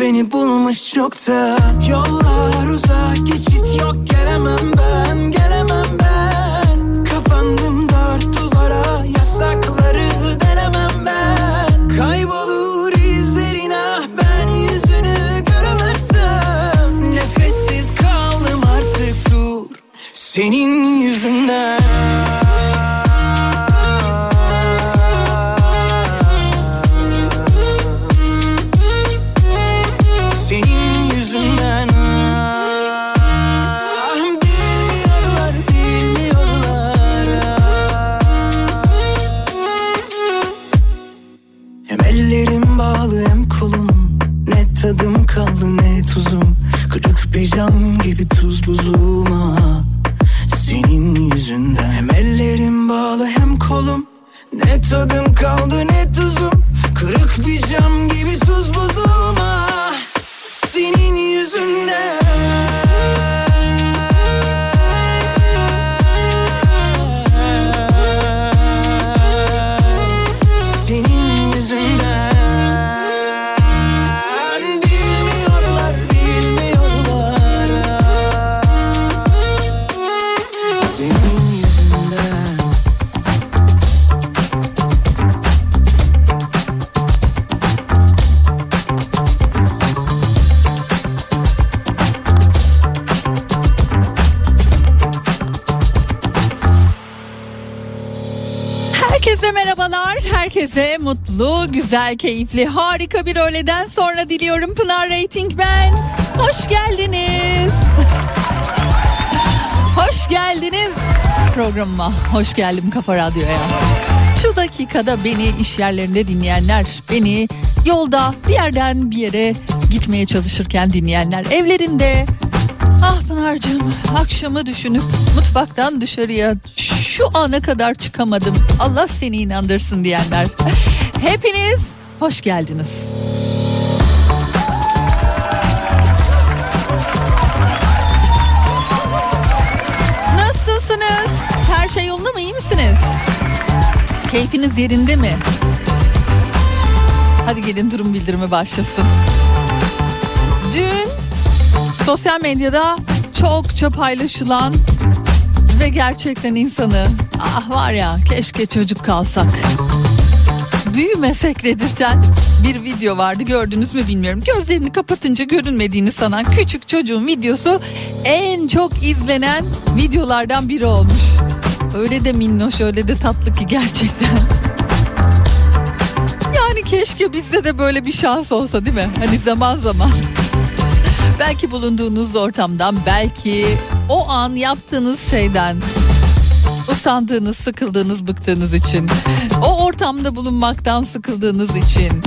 beni Herkese mutlu, güzel, keyifli, harika bir öğleden sonra diliyorum. Pınar Rating ben. Hoş geldiniz. Hoş geldiniz programıma. Hoş geldim Kafa Radyo'ya. Şu dakikada beni iş yerlerinde dinleyenler, beni yolda bir yerden bir yere gitmeye çalışırken dinleyenler, evlerinde Ah Pınar'cığım akşamı düşünüp mutfaktan dışarıya şu ana kadar çıkamadım. Allah seni inandırsın diyenler. Hepiniz hoş geldiniz. Nasılsınız? Her şey yolunda mı? İyi misiniz? Keyfiniz yerinde mi? Hadi gelin durum bildirimi başlasın. Dün sosyal medyada çokça paylaşılan ve gerçekten insanı ah var ya keşke çocuk kalsak büyümesek dedirten bir video vardı gördünüz mü bilmiyorum. Gözlerini kapatınca görünmediğini sanan küçük çocuğun videosu en çok izlenen videolardan biri olmuş. Öyle de minnoş öyle de tatlı ki gerçekten. Yani keşke bizde de böyle bir şans olsa değil mi? Hani zaman zaman. belki bulunduğunuz ortamdan, belki o an yaptığınız şeyden Usandığınız, sıkıldığınız, bıktığınız için. O ortamda bulunmaktan sıkıldığınız için.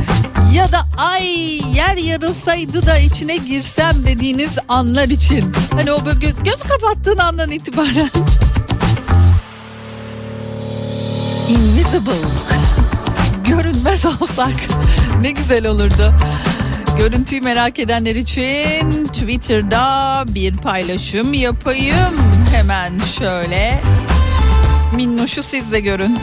Ya da ay yer yarılsaydı da içine girsem dediğiniz anlar için. Hani o böyle göz, göz kapattığın andan itibaren. Invisible. Görünmez olsak ne güzel olurdu. Görüntüyü merak edenler için Twitter'da bir paylaşım yapayım. Hemen şöyle. Minnoşu siz de görün.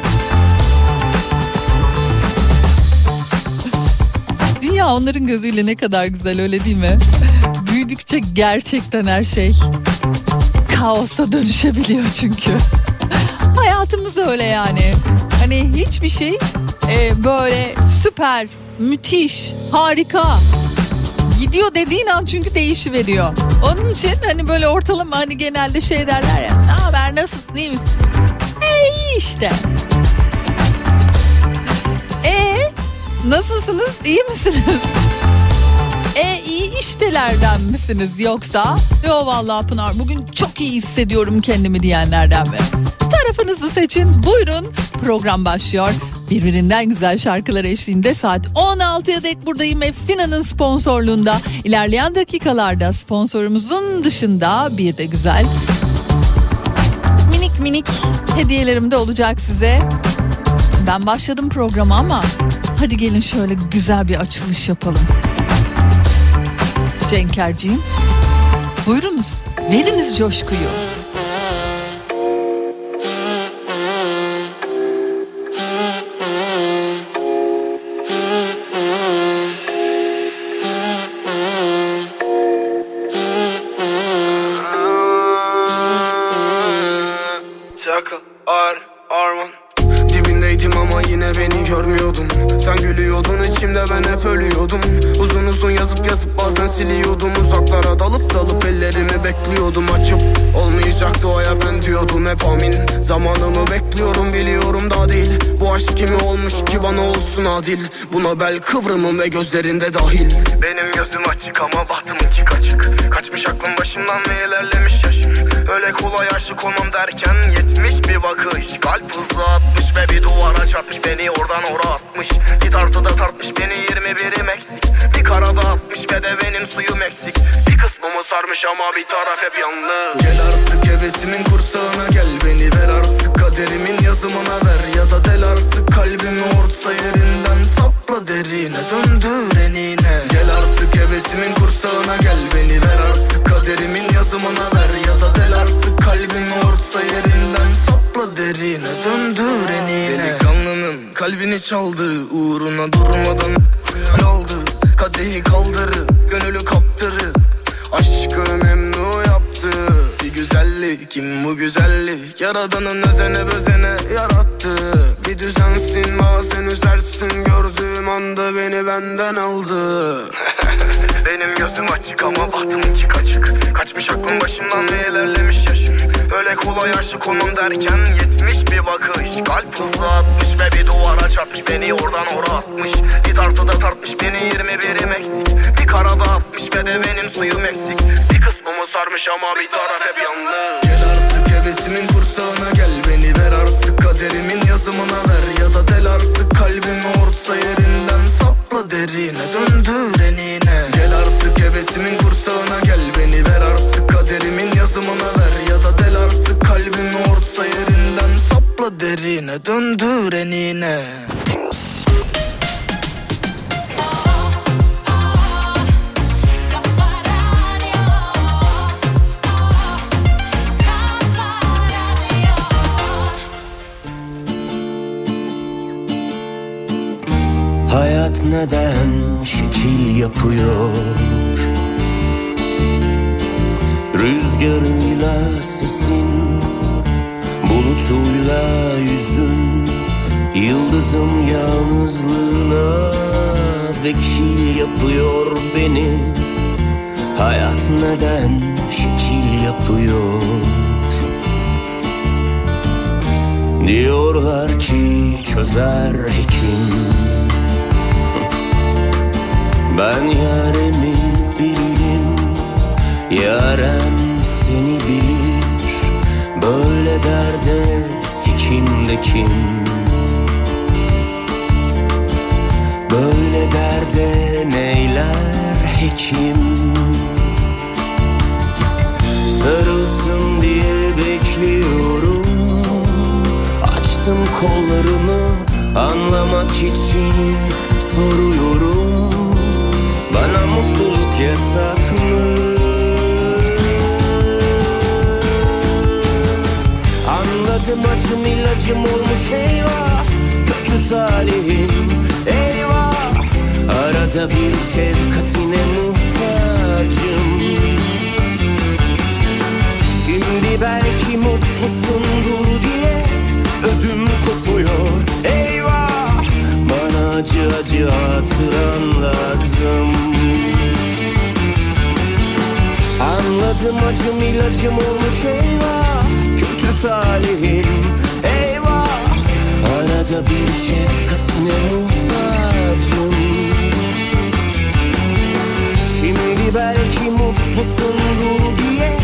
Dünya onların gözüyle ne kadar güzel öyle değil mi? Büyüdükçe gerçekten her şey kaosa dönüşebiliyor çünkü. Hayatımız öyle yani. Hani hiçbir şey e, böyle süper, müthiş, harika gidiyor dediğin an çünkü değişi veriyor. Onun için hani böyle ortalama hani genelde şey derler ya. Ne haber nasılsın iyi misin? E iyi işte. E nasılsınız iyi misiniz? E iyi iştelerden misiniz yoksa? Yo vallahi Pınar bugün çok iyi hissediyorum kendimi diyenlerden mi? Tarafınızı seçin buyurun program başlıyor. Birbirinden güzel şarkılar eşliğinde saat 16'ya dek buradayım Efsina'nın sponsorluğunda. İlerleyen dakikalarda sponsorumuzun dışında bir de güzel minik minik hediyelerim de olacak size. Ben başladım programa ama hadi gelin şöyle güzel bir açılış yapalım. Cenkerciğim buyurunuz veriniz coşkuyu. Adil. Buna bel kıvrımım ve gözlerinde dahil. Benim gözüm açık ama bahtımınki kaçık Kaçmış aklım başımdan ve ilerlemiş yaşım Öyle kolay aşık olmam derken yetmiş bir bakış. Kalp hızlı atmış ve bir duvara çarpmış. Beni oradan oraya atmış. Bir tartıda tartmış beni 21'im eksik. Bir karada atmış ve de benim suyum eksik sarmış ama bir taraf hep yalnız. Gel artık hevesimin kursağına gel Beni ver artık kaderimin yazımına ver. Ya da del artık kalbimi orta yerinden Sapla derine döndür enine. Gel artık hevesimin kursağına gel Beni ver artık kaderimin yazımına ver. Ya da del artık kalbimi orta yerinden Sapla derine döndür enine. Delikanlının kalbini çaldı Uğruna durmadan aldı Kadehi kaldırı Gönülü kaptırı Aşkı memnu yaptı. Bir güzellik kim bu güzellik? Yaradanın özene bözene yarattı. Bir düzensin bazen üzersin. Gördüğüm anda beni benden aldı. Benim gözüm açık ama bahtımınki kaçık. Kaçmış aklım başımdan ve ilerlemiş yaşım Öyle kolay aşık olmam derken yetmiş bakış Kalp hızlı atmış ve bir duvara çarpmış. Beni oradan oraya atmış. Bir tartıda tartmış beni 21'im eksik. Bir karada atmış ve de benim suyum eksik. Bir kısmımı sarmış ama bir taraf hep yalnız Gel artık hevesimin kursağına gel. Beni ver artık kaderimin yazımına ver. Ya da del artık kalbimi orta yerinden Sapla derine döndür enine. Gel artık hevesimin kursağına Sapla derine döndür enine Hayat neden şekil yapıyor? Rüzgarıyla sesin Bulutuyla yüzün Yıldızım yalnızlığına Vekil yapıyor beni. Hayat neden şekil yapıyor? Diyorlar ki çözer hekim. Ben yaremi bilirim Yarem seni bilir Böyle derde hekim Böyle derde neyler hekim? Sarılsın diye bekliyorum. Açtım kollarımı anlamak için soruyorum. Bana mutluluk yasak mı? Anladım acım ilacım olmuş eyvah. Kötü talihim eyvah. Arada bir şefkatine muhtacım. Şimdi belki mutlusundur diye ödüm kopuyor Eyvah. Bana acı acı hatıran lazım. Anladım acım ilacım olmuş eyvah talihim eyvah. Arada bir şefkatine muhtacım. Şimdi belki mutlusundur diye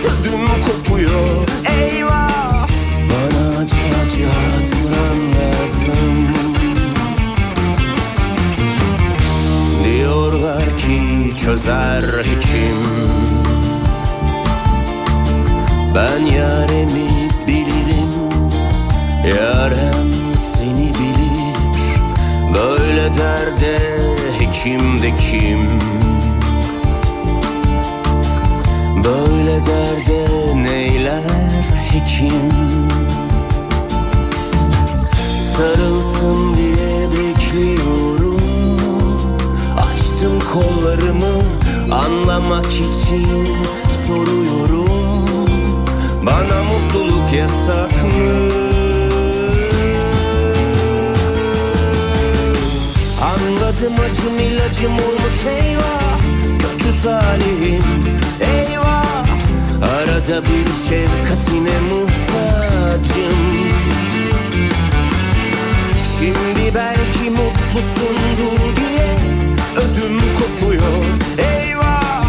ödüm kopuyor. Eyvah. Bana acı acı hatıran lazım. Diyorlar ki çözer hekim. Ben bilirim Yarem seni bilir Böyle derde hekim de kim? Böyle derde neyler hekim? Sarılsın diye bekliyorum. Açtım kollarımı anlamak için soruyorum. Bana mutluluk yasak Anladım acım ilacım olmuş eyvah. Kötü talihim eyvah. Arada bir şefkatine muhtacım. Şimdi belki mutlusundur diye ödüm kopuyor Eyvah.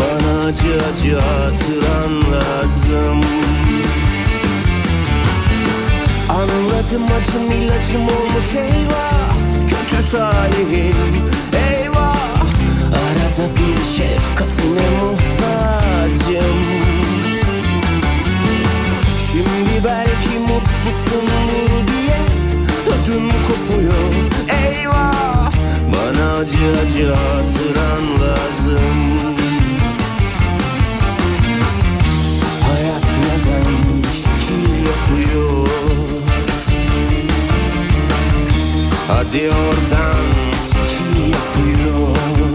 Bana acı acı hatıran lazım. Anladım acım ilacım olmuş eyvah talihim eyvah Arada bir şefkatine muhtacım. Şimdi belki mutlusundur diye ödüm kopuyor. Eyvah bana acı acı hatıran lazım. Hayat neden şekil yapıyor Hadi oradan çekil yapıyor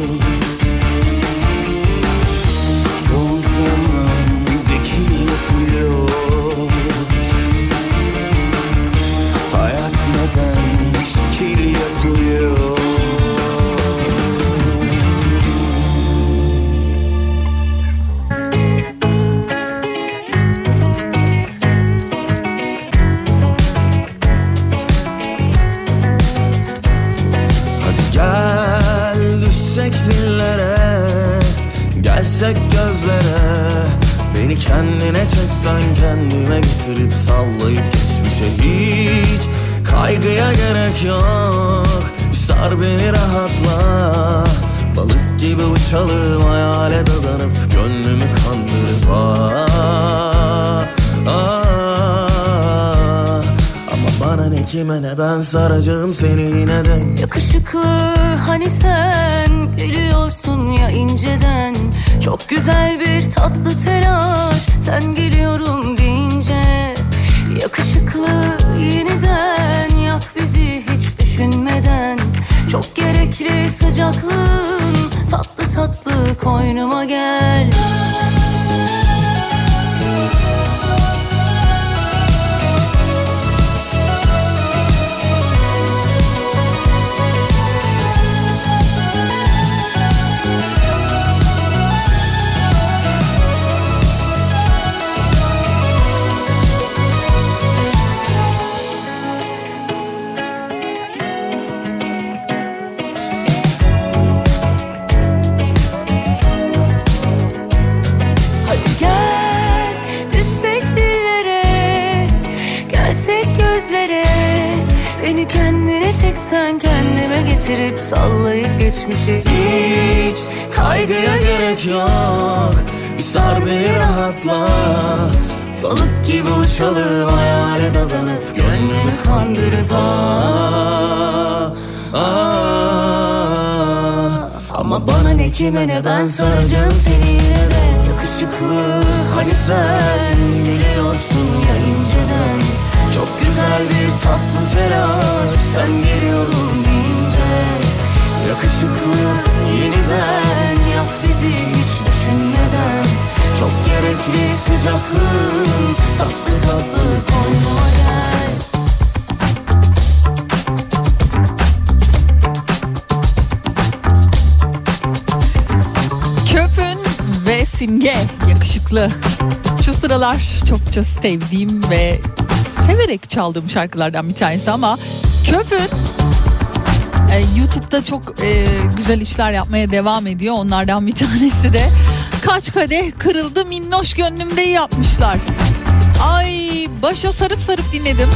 saracağım seni yine de. Yakışıklı hani sen gülüyorsun ya inceden. Çok güzel bir tatlı telaş sen geliyorum deyince. Yakışıklı yeniden yak bizi hiç düşünmeden. Çok gerekli sıcaklığın geçmişe Hiç kaygıya gerek yok. Bir sar beni rahatla. Balık gibi uçalım hayale dadanıp Gönlümü kandırıp ah, ah. Ama bana ne kime ne ben saracağım seni yine de. Yakışıklı hani sen biliyorsun ya inceden Çok güzel bir tatlı telaş sen geliyorum deyince Yakışıklı yeniden yak bizi hiç düşünmeden Çok gerekli sıcaklığın tatlı tatlı koynuma gel Köpün ve Simge yakışıklı. Şu sıralar çokça sevdiğim ve severek çaldığım şarkılardan bir tanesi ama Köpün e, YouTube'da çok e, güzel işler yapmaya devam ediyor. Onlardan bir tanesi de kaç kadeh kırıldı minnoş gönlümde yapmışlar. Ay başa sarıp sarıp dinledim.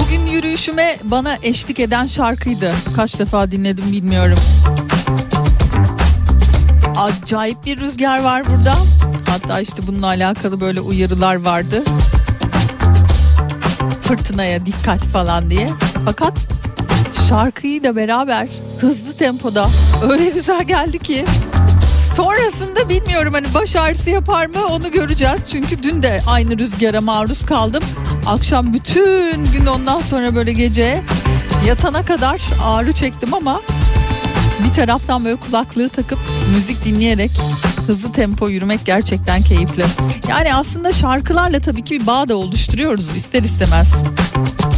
Bugün yürüyüşüme bana eşlik eden şarkıydı. Kaç defa dinledim bilmiyorum. Acayip bir rüzgar var burada. Hatta işte bununla alakalı böyle uyarılar vardı. Fırtınaya dikkat falan diye. Fakat şarkıyı da beraber hızlı tempoda öyle güzel geldi ki Sonrasında bilmiyorum hani baş ağrısı yapar mı onu göreceğiz. Çünkü dün de aynı rüzgara maruz kaldım. Akşam bütün gün ondan sonra böyle gece yatana kadar ağrı çektim ama bir taraftan böyle kulaklığı takıp müzik dinleyerek hızlı tempo yürümek gerçekten keyifli. Yani aslında şarkılarla tabii ki bir bağ da oluşturuyoruz ister istemez.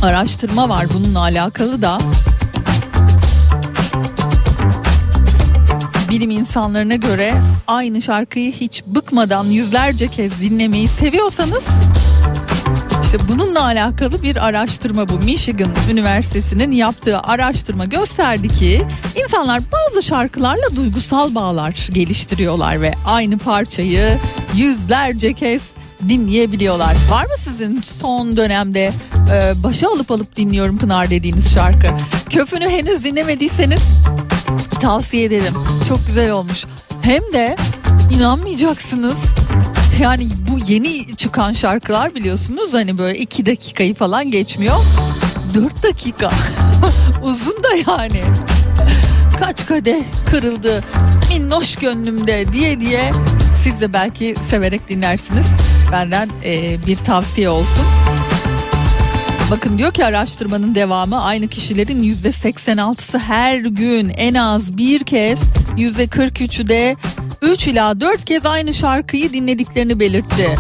Araştırma var bununla alakalı da. Bilim insanlarına göre aynı şarkıyı hiç bıkmadan yüzlerce kez dinlemeyi seviyorsanız işte bununla alakalı bir araştırma bu. Michigan Üniversitesi'nin yaptığı araştırma gösterdi ki insanlar bazı şarkılarla duygusal bağlar geliştiriyorlar ve aynı parçayı yüzlerce kez dinleyebiliyorlar. Var mı sizin son dönemde e, başa alıp alıp dinliyorum Pınar dediğiniz şarkı? Köfünü henüz dinlemediyseniz tavsiye ederim. Çok güzel olmuş. Hem de inanmayacaksınız. Yani bu yeni çıkan şarkılar biliyorsunuz hani böyle iki dakikayı falan geçmiyor. Dört dakika. Uzun da yani. Kaç kadeh kırıldı minnoş gönlümde diye diye siz de belki severek dinlersiniz. Benden e, bir tavsiye olsun. Bakın diyor ki araştırmanın devamı aynı kişilerin yüzde 86'sı her gün en az bir kez yüzde 43'ü de 3 ila 4 kez aynı şarkıyı dinlediklerini belirtti.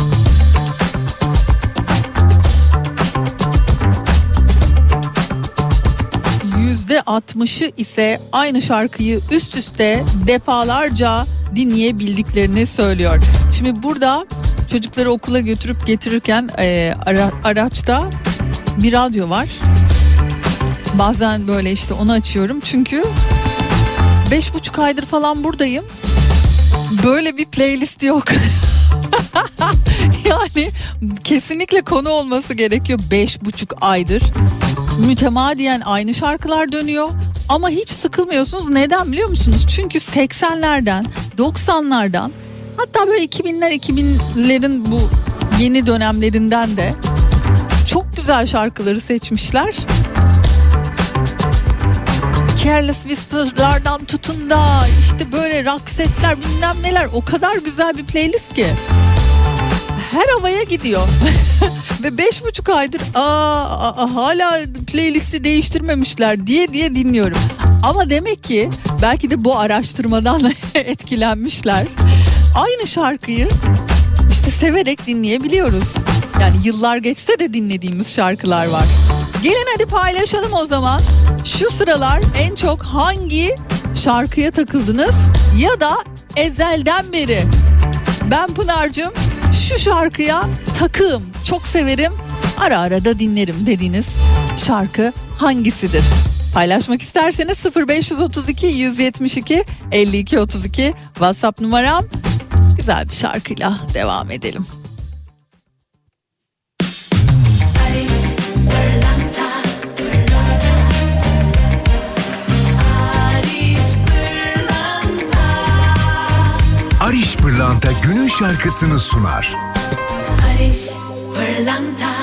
Yüzde 60'ı ise aynı şarkıyı üst üste defalarca dinleyebildiklerini söylüyor. Şimdi burada çocukları okula götürüp getirirken e, ara, araçta bir radyo var. Bazen böyle işte onu açıyorum çünkü beş buçuk aydır falan buradayım. Böyle bir playlist yok. yani kesinlikle konu olması gerekiyor beş buçuk aydır. Mütemadiyen aynı şarkılar dönüyor ama hiç sıkılmıyorsunuz. Neden biliyor musunuz? Çünkü 80'lerden 90'lardan hatta böyle 2000'ler 2000'lerin bu yeni dönemlerinden de güzel şarkıları seçmişler. Careless Whispers'lardan tutun da işte böyle rock setler bilmem neler o kadar güzel bir playlist ki. Her havaya gidiyor. Ve beş buçuk aydır aa, aa, hala playlisti değiştirmemişler diye diye dinliyorum. Ama demek ki belki de bu araştırmadan etkilenmişler. Aynı şarkıyı işte severek dinleyebiliyoruz. Yani yıllar geçse de dinlediğimiz şarkılar var. Gelin hadi paylaşalım o zaman. Şu sıralar en çok hangi şarkıya takıldınız ya da ezelden beri? Ben Pınar'cığım şu şarkıya takığım, çok severim, ara ara da dinlerim dediğiniz şarkı hangisidir? Paylaşmak isterseniz 0532 172 52 32 WhatsApp numaram. Güzel bir şarkıyla devam edelim. Pırlanta günün şarkısını sunar. Barış Pırlanta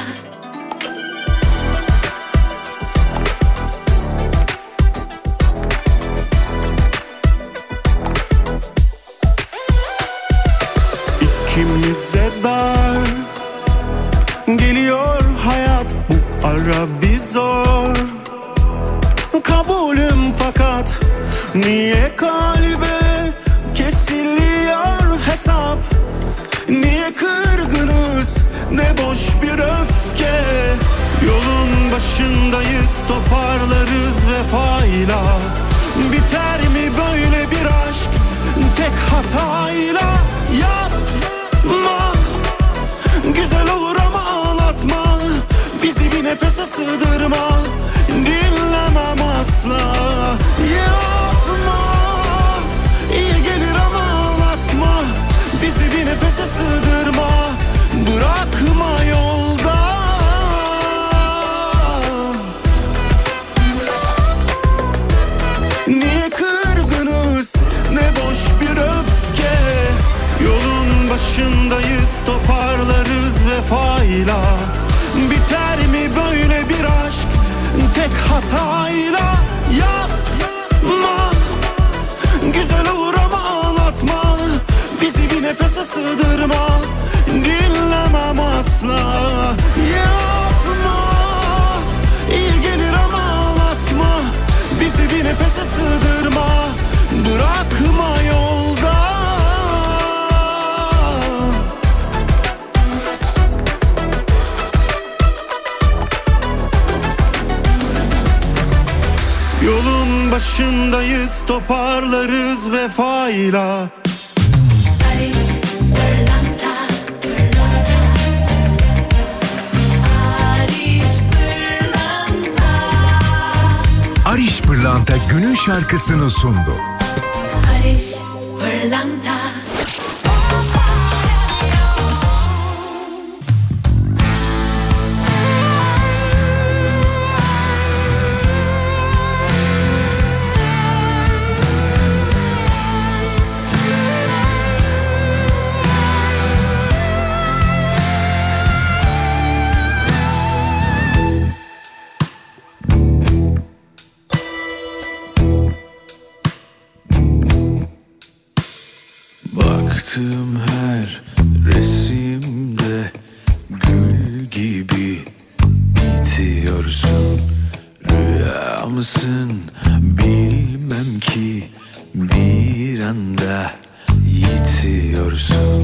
yitiyorsun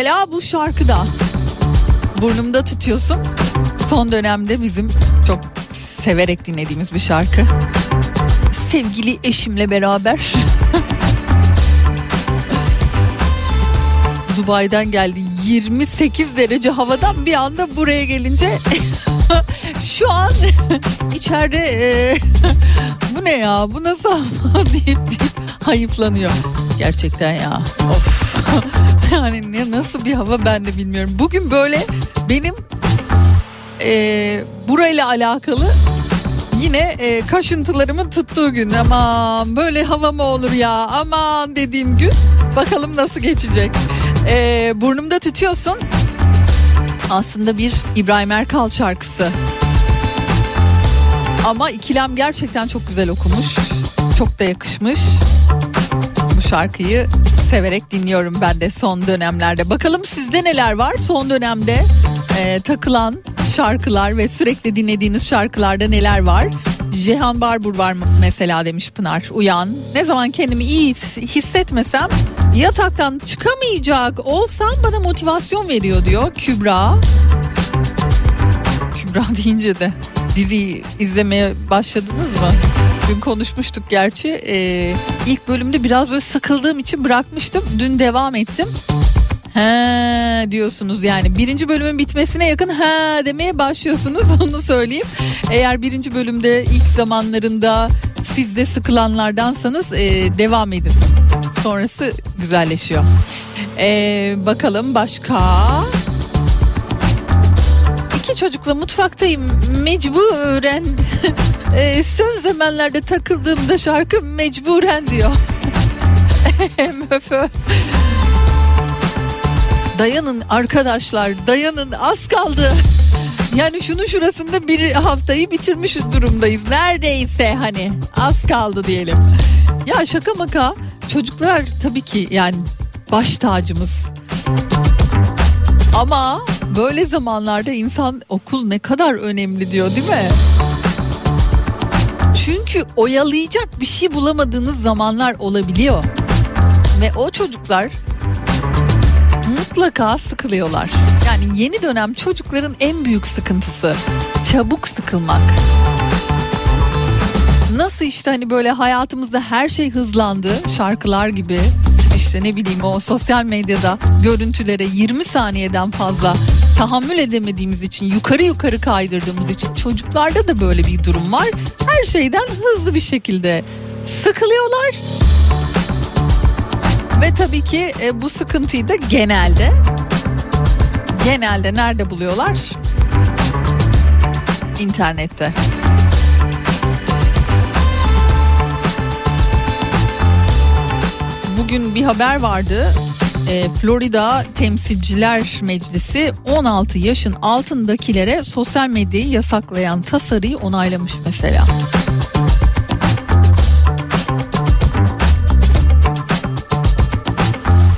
Mesela bu şarkıda burnumda tutuyorsun. Son dönemde bizim çok severek dinlediğimiz bir şarkı. Sevgili eşimle beraber Dubai'den geldi 28 derece havadan bir anda buraya gelince şu an içeride e, bu ne ya bu nasıl deyip deyip hayıflanıyor. Gerçekten ya of. yani ne nasıl bir hava ben de bilmiyorum. Bugün böyle benim e, burayla alakalı yine e, kaşıntılarımın tuttuğu gün. Aman böyle hava mı olur ya aman dediğim gün bakalım nasıl geçecek. E, burnumda tütüyorsun aslında bir İbrahim Erkal şarkısı. Ama ikilem gerçekten çok güzel okumuş. Çok da yakışmış. Şarkıyı severek dinliyorum ben de son dönemlerde. Bakalım sizde neler var son dönemde e, takılan şarkılar ve sürekli dinlediğiniz şarkılarda neler var? Cihan Barbur var mı mesela demiş Pınar. Uyan. Ne zaman kendimi iyi hissetmesem yataktan çıkamayacak olsam bana motivasyon veriyor diyor Kübra. Kübra deyince de dizi izlemeye başladınız mı? Dün konuşmuştuk gerçi. Ee, ilk bölümde biraz böyle sıkıldığım için bırakmıştım. Dün devam ettim. He diyorsunuz yani birinci bölümün bitmesine yakın he demeye başlıyorsunuz onu söyleyeyim. Eğer birinci bölümde ilk zamanlarında siz de sıkılanlardansanız e, devam edin. Sonrası güzelleşiyor. E, bakalım başka iki çocukla mutfaktayım mecburen e, son zamanlarda takıldığımda şarkı mecburen diyor. MFÖ. Dayanın arkadaşlar dayanın az kaldı. Yani şunun şurasında bir haftayı bitirmiş durumdayız. Neredeyse hani az kaldı diyelim. Ya şaka maka çocuklar tabii ki yani baş tacımız. Ama böyle zamanlarda insan okul ne kadar önemli diyor değil mi? Çünkü oyalayacak bir şey bulamadığınız zamanlar olabiliyor. Ve o çocuklar mutlaka sıkılıyorlar. Yani yeni dönem çocukların en büyük sıkıntısı çabuk sıkılmak. Nasıl işte hani böyle hayatımızda her şey hızlandı şarkılar gibi işte ne bileyim o sosyal medyada görüntülere 20 saniyeden fazla tahammül edemediğimiz için yukarı yukarı kaydırdığımız için çocuklarda da böyle bir durum var. Her şeyden hızlı bir şekilde sıkılıyorlar. Ve tabii ki e, bu sıkıntıyı da genelde genelde nerede buluyorlar? İnternette. Bugün bir haber vardı. E, Florida Temsilciler Meclisi 16 yaşın altındakilere sosyal medyayı yasaklayan tasarıyı onaylamış mesela.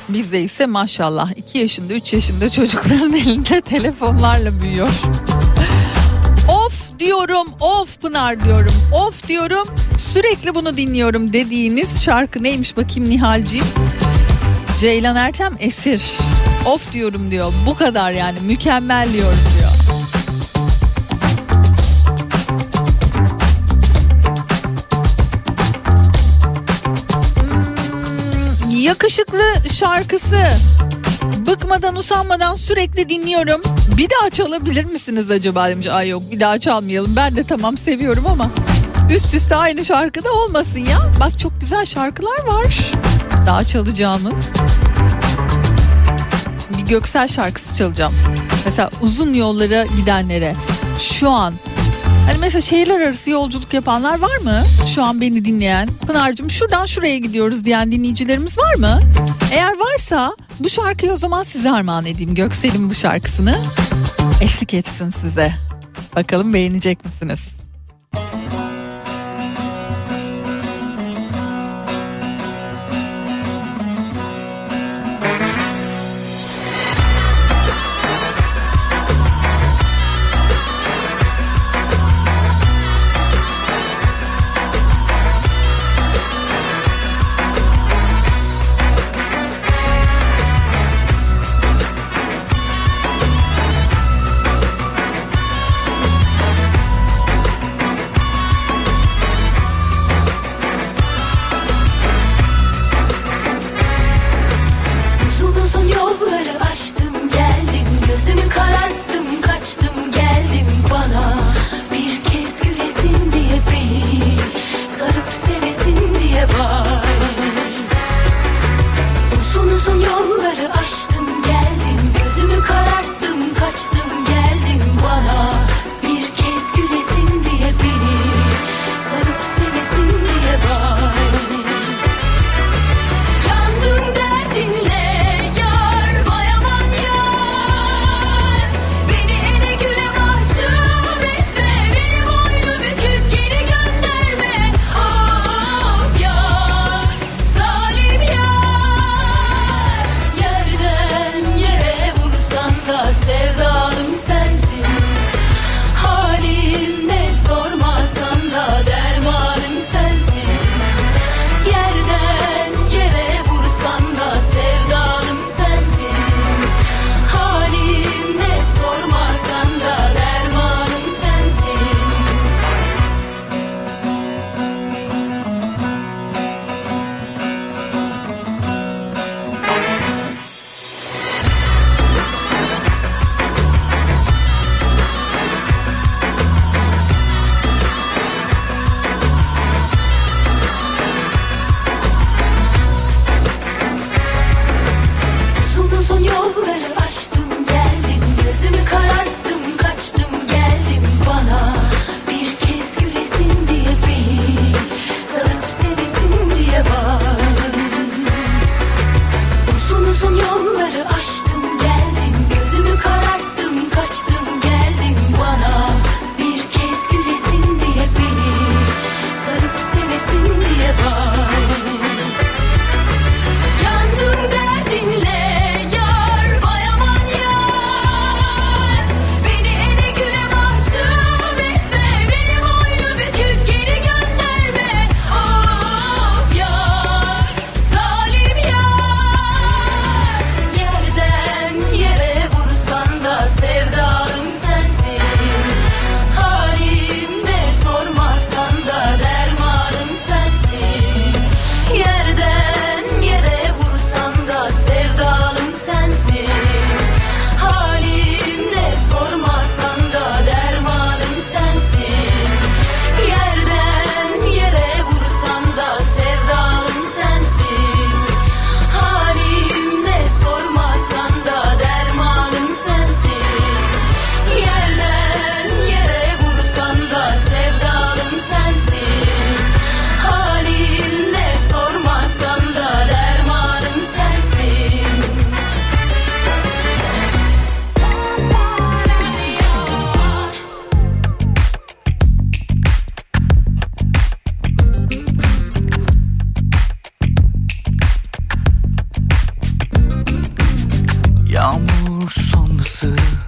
Bizde ise maşallah 2 yaşında 3 yaşında çocukların elinde telefonlarla büyüyor. of diyorum of Pınar diyorum of diyorum Sürekli bunu dinliyorum dediğiniz şarkı neymiş bakayım Nihalciğim? Ceylan Ertem Esir. Of diyorum diyor. Bu kadar yani mükemmel diyorum diyor. Hmm, yakışıklı şarkısı. Bıkmadan usanmadan sürekli dinliyorum. Bir daha çalabilir misiniz acaba demiş. Ay yok bir daha çalmayalım. Ben de tamam seviyorum ama üst üste aynı şarkıda olmasın ya. Bak çok güzel şarkılar var. Daha çalacağımız. Bir Göksel şarkısı çalacağım. Mesela uzun yollara gidenlere şu an Hani mesela şehirler arası yolculuk yapanlar var mı? Şu an beni dinleyen. Pınar'cığım şuradan şuraya gidiyoruz diyen dinleyicilerimiz var mı? Eğer varsa bu şarkıyı o zaman size armağan edeyim. Göksel'in bu şarkısını. Eşlik etsin size. Bakalım beğenecek misiniz? to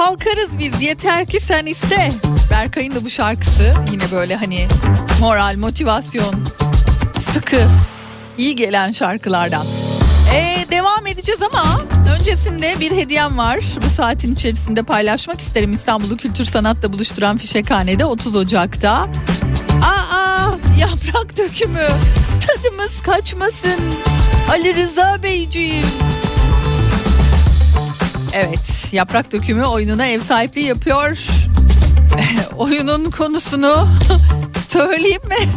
kalkarız biz yeter ki sen iste. Berkay'ın da bu şarkısı yine böyle hani moral, motivasyon, sıkı, iyi gelen şarkılardan. Ee, devam edeceğiz ama öncesinde bir hediyem var. Bu saatin içerisinde paylaşmak isterim. İstanbul'u Kültür Sanat'la buluşturan Fişekhane'de 30 Ocak'ta. Aa yaprak dökümü tadımız kaçmasın. Ali Rıza Beyciğim. Evet, Yaprak Dökümü oyununa ev sahipliği yapıyor. Oyunun konusunu söyleyeyim mi?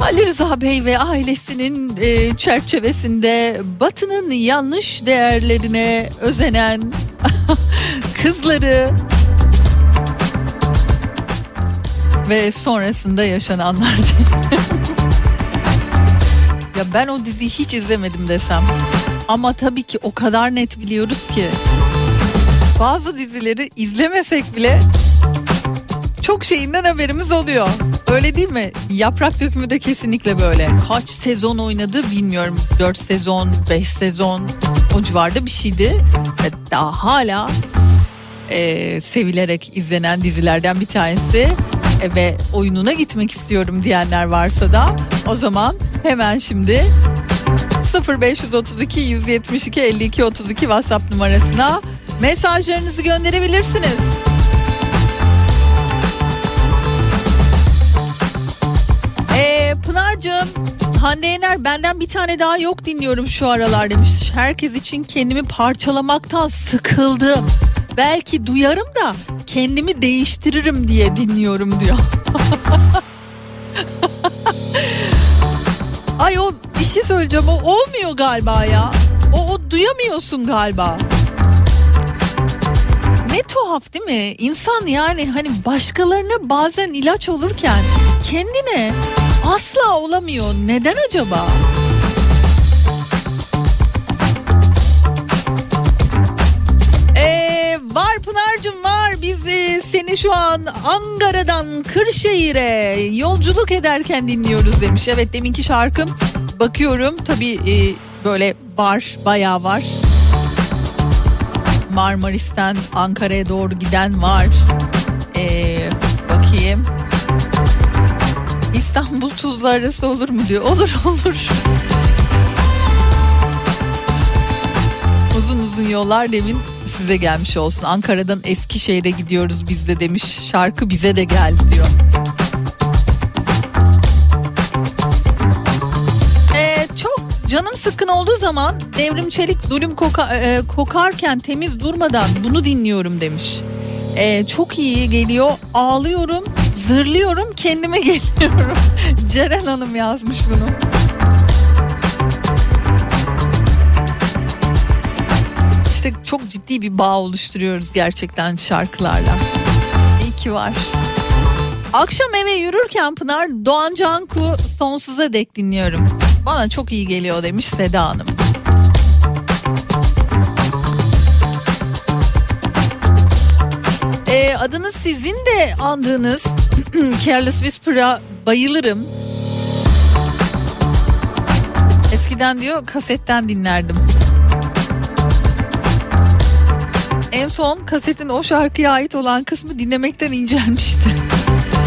Ali Rıza Bey ve ailesinin e, çerçevesinde Batı'nın yanlış değerlerine özenen kızları ve sonrasında yaşananlar Ya ben o diziyi hiç izlemedim desem. Ama tabii ki o kadar net biliyoruz ki. Bazı dizileri izlemesek bile çok şeyinden haberimiz oluyor. Öyle değil mi? Yaprak dökümü de kesinlikle böyle. Kaç sezon oynadı bilmiyorum. 4 sezon, 5 sezon o civarda bir şeydi. Daha hala e, sevilerek izlenen dizilerden bir tanesi. Ve oyununa gitmek istiyorum diyenler varsa da o zaman hemen şimdi 0532 172 52 32 WhatsApp numarasına mesajlarınızı gönderebilirsiniz. Ee, Pınar'cığım Hande Yener benden bir tane daha yok dinliyorum şu aralar demiş. Herkes için kendimi parçalamaktan sıkıldım. Belki duyarım da kendimi değiştiririm diye dinliyorum diyor. Ay o bir şey söyleyeceğim o olmuyor galiba ya. O, o duyamıyorsun galiba. Ne tuhaf değil mi? İnsan yani hani başkalarına bazen ilaç olurken kendine asla olamıyor. Neden acaba? Var Pınar'cığım var. Biz e, seni şu an Ankara'dan Kırşehir'e yolculuk ederken dinliyoruz demiş. Evet deminki şarkım bakıyorum tabii e, böyle var bayağı var. Marmaris'ten Ankara'ya doğru giden var. Ee, bakayım. İstanbul Tuzla arası olur mu diyor. Olur olur. Uzun uzun yollar demin size gelmiş olsun. Ankara'dan Eskişehir'e gidiyoruz biz de demiş. Şarkı bize de geldi diyor. Ee, çok canım sıkkın olduğu zaman Devrim Çelik zulüm koka- e, kokarken temiz durmadan bunu dinliyorum demiş. Ee, çok iyi geliyor ağlıyorum zırlıyorum kendime geliyorum. Ceren Hanım yazmış bunu. İşte çok ciddi bir bağ oluşturuyoruz gerçekten şarkılarla. İyi ki var. Akşam eve yürürken Pınar Doğan Canku sonsuza dek dinliyorum. Bana çok iyi geliyor demiş Seda Hanım. Ee, adınız sizin de andığınız Careless Whisper'a bayılırım. Eskiden diyor kasetten dinlerdim. En son kasetin o şarkıya ait olan kısmı dinlemekten incelmişti.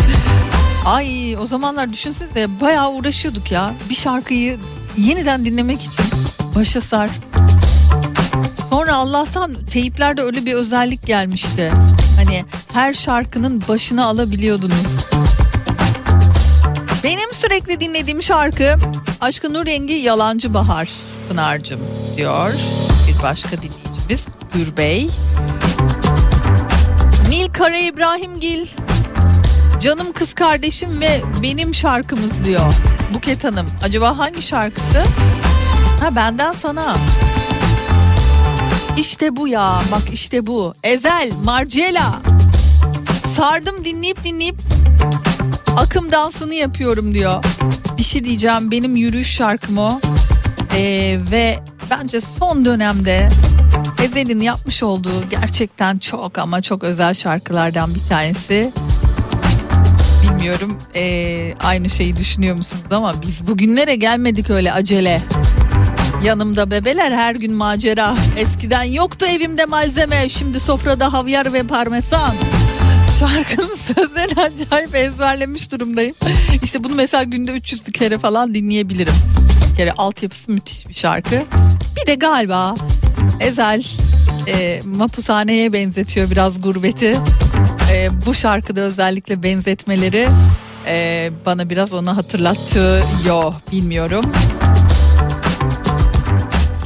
Ay o zamanlar düşünsenize bayağı uğraşıyorduk ya. Bir şarkıyı yeniden dinlemek için başa sar. Sonra Allah'tan teyiplerde öyle bir özellik gelmişti. Hani her şarkının başına alabiliyordunuz. Benim sürekli dinlediğim şarkı Aşkı Nur Rengi Yalancı Bahar Pınar'cım diyor bir başka dinleyicimiz Gür Bey. Nil Kara İbrahimgil Canım kız kardeşim ve benim şarkımız diyor. Buket Hanım acaba hangi şarkısı? Ha benden sana. İşte bu ya bak işte bu. Ezel, Marcela. Sardım dinleyip dinleyip akım dansını yapıyorum diyor. Bir şey diyeceğim benim yürüyüş şarkım o. Ee, ve bence son dönemde Ezel'in yapmış olduğu gerçekten çok ama çok özel şarkılardan bir tanesi. Bilmiyorum ee, aynı şeyi düşünüyor musunuz ama biz bugünlere gelmedik öyle acele. Yanımda bebeler her gün macera. Eskiden yoktu evimde malzeme. Şimdi sofrada havyar ve parmesan. Şarkının sözlerini acayip ezberlemiş durumdayım. İşte bunu mesela günde 300 kere falan dinleyebilirim. Bir kere altyapısı müthiş bir şarkı. Bir de galiba Ezel e, mapushaneye benzetiyor biraz gurbeti. E, bu şarkıda özellikle benzetmeleri e, bana biraz onu hatırlatıyor. Bilmiyorum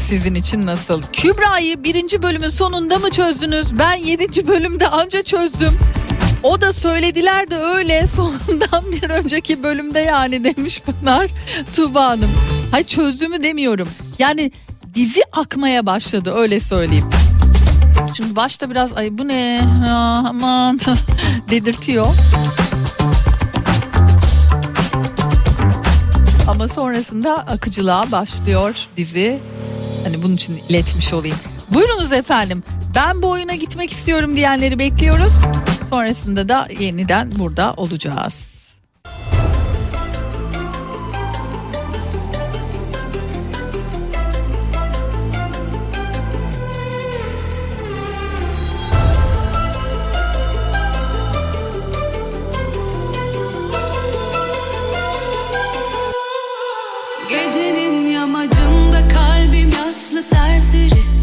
sizin için nasıl? Kübra'yı birinci bölümün sonunda mı çözdünüz? Ben yedinci bölümde anca çözdüm. O da söylediler de öyle sonundan bir önceki bölümde yani demiş Pınar Tuğba Hanım. Hay çözdüğümü demiyorum. Yani dizi akmaya başladı öyle söyleyeyim. Şimdi başta biraz ay bu ne aman dedirtiyor. Ama sonrasında akıcılığa başlıyor dizi. Hani bunun için iletmiş olayım. Buyurunuz efendim. Ben bu oyuna gitmek istiyorum diyenleri bekliyoruz. Sonrasında da yeniden burada olacağız. Serseri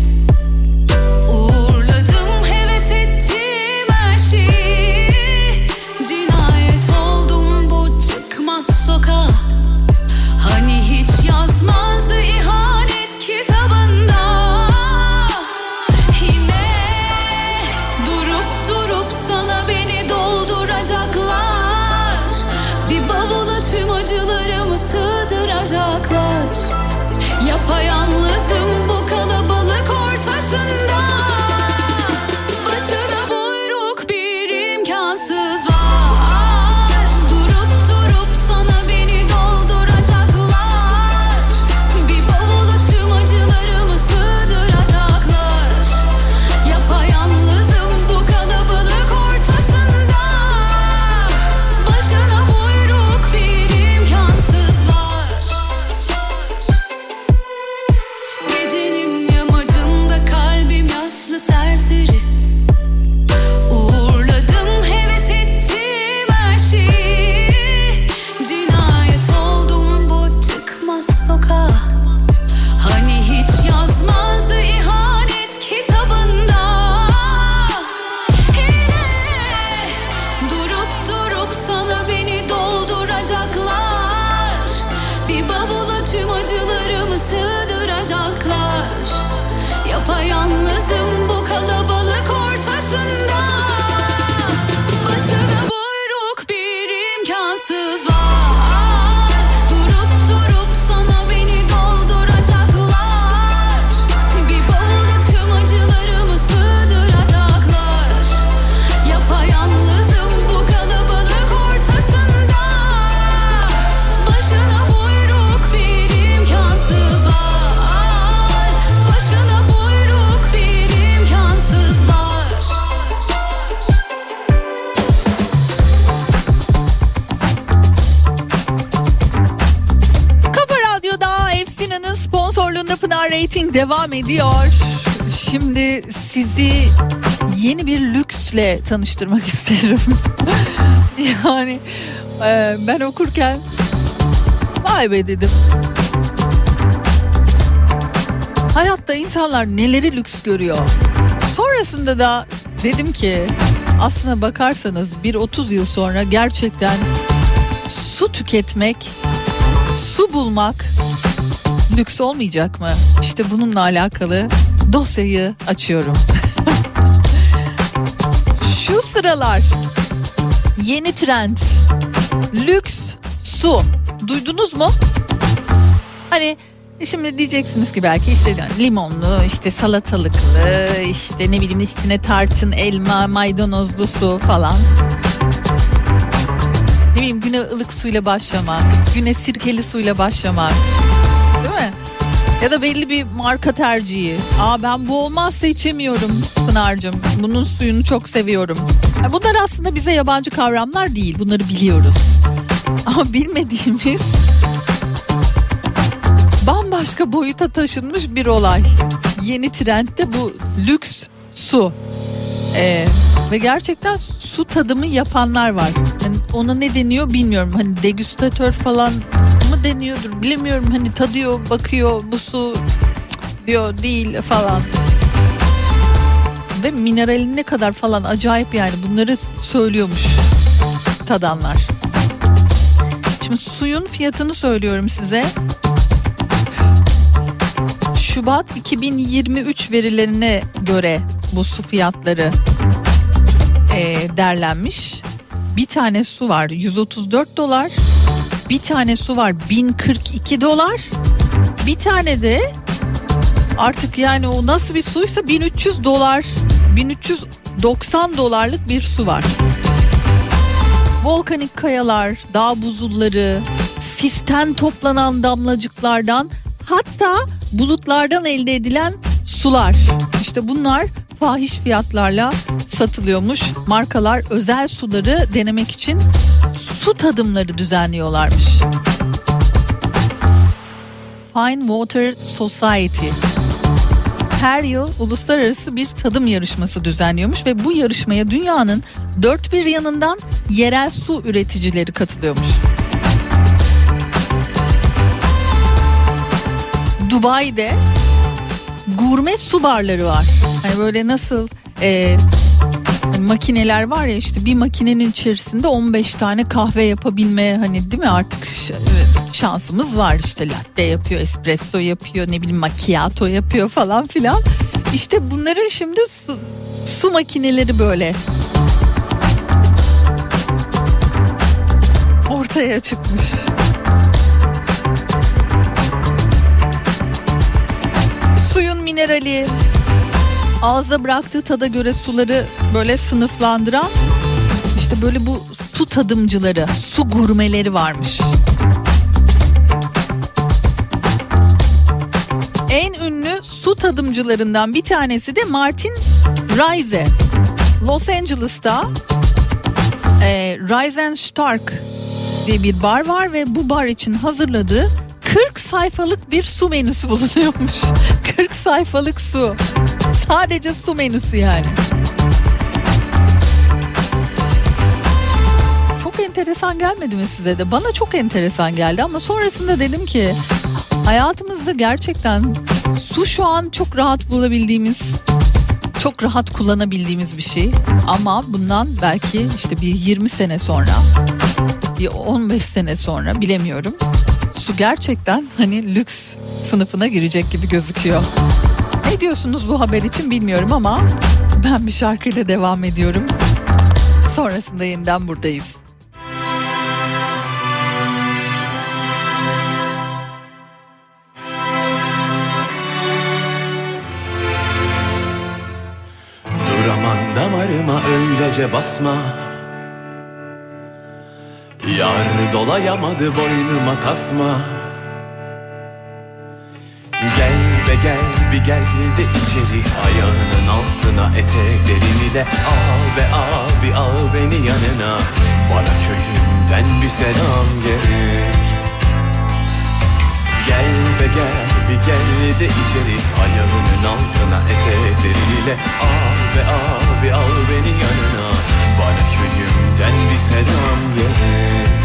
color. Devam ediyor. Şimdi sizi yeni bir lüksle tanıştırmak isterim. yani e, ben okurken vay be dedim. Hayatta insanlar neleri lüks görüyor. Sonrasında da dedim ki aslına bakarsanız bir 30 yıl sonra gerçekten su tüketmek, su bulmak lüks olmayacak mı? İşte bununla alakalı dosyayı açıyorum. Şu sıralar yeni trend lüks su. Duydunuz mu? Hani şimdi diyeceksiniz ki belki işte limonlu, işte salatalıklı, işte ne bileyim içine tarçın, elma, maydanozlu su falan. Ne bileyim güne ılık suyla başlamak, güne sirkeli suyla başlamak. Değil mi? Ya da belli bir marka tercihi. Aa ben bu olmazsa içemiyorum Pınar'cığım. Bunun suyunu çok seviyorum. Ya Bunlar aslında bize yabancı kavramlar değil. Bunları biliyoruz. Ama bilmediğimiz bambaşka boyuta taşınmış bir olay. Yeni trendde bu lüks su. Ee, ve gerçekten su tadımı yapanlar var. Yani ona ne deniyor bilmiyorum. Hani degüstatör falan deniyordur bilemiyorum. Hani tadıyor, bakıyor bu su diyor değil falan. Ve minerali ne kadar falan acayip yani bunları söylüyormuş tadanlar. Şimdi suyun fiyatını söylüyorum size. Şubat 2023 verilerine göre bu su fiyatları e, derlenmiş. Bir tane su var 134 dolar. Bir tane su var 1042 dolar. Bir tane de artık yani o nasıl bir suysa 1300 dolar 1390 dolarlık bir su var. Volkanik kayalar, dağ buzulları, sisten toplanan damlacıklardan hatta bulutlardan elde edilen sular. İşte bunlar fahiş fiyatlarla satılıyormuş. Markalar özel suları denemek için su tadımları düzenliyorlarmış. Fine Water Society her yıl uluslararası bir tadım yarışması düzenliyormuş ve bu yarışmaya dünyanın dört bir yanından yerel su üreticileri katılıyormuş. Dubai'de gurme su barları var. Hani böyle nasıl e, hani makineler var ya işte bir makinenin içerisinde 15 tane kahve yapabilme hani değil mi artık şansımız var işte latte yapıyor, espresso yapıyor, ne bileyim macchiato yapıyor falan filan. İşte bunların şimdi su, su makineleri böyle ortaya çıkmış. Minerali, ağızda bıraktığı tada göre suları böyle sınıflandıran işte böyle bu su tadımcıları, su gurmeleri varmış. En ünlü su tadımcılarından bir tanesi de Martin Reise. Los Angeles'ta e, Rise Stark diye bir bar var ve bu bar için hazırladığı 40 sayfalık bir su menüsü bulunuyormuş. 40 sayfalık su. Sadece su menüsü yani. Çok enteresan gelmedi mi size de? Bana çok enteresan geldi ama sonrasında dedim ki hayatımızda gerçekten su şu an çok rahat bulabildiğimiz çok rahat kullanabildiğimiz bir şey ama bundan belki işte bir 20 sene sonra bir 15 sene sonra bilemiyorum su gerçekten hani lüks sınıfına girecek gibi gözüküyor. Ne diyorsunuz bu haber için bilmiyorum ama ben bir şarkıyla devam ediyorum. Sonrasında yeniden buradayız. Dur aman damarıma öylece basma Yar dolayamadı boynuma tasma Gel be gel bir gel de içeri. Ayağının altına eteklerini de Al be abi al beni yanına. Bana köyümden bir selam gerek Gel be gel bir gel de içeri. Ayağının altına etekleriyle Al be abi al beni yanına. Bana köyümden bir selam gerek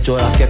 joy, I kept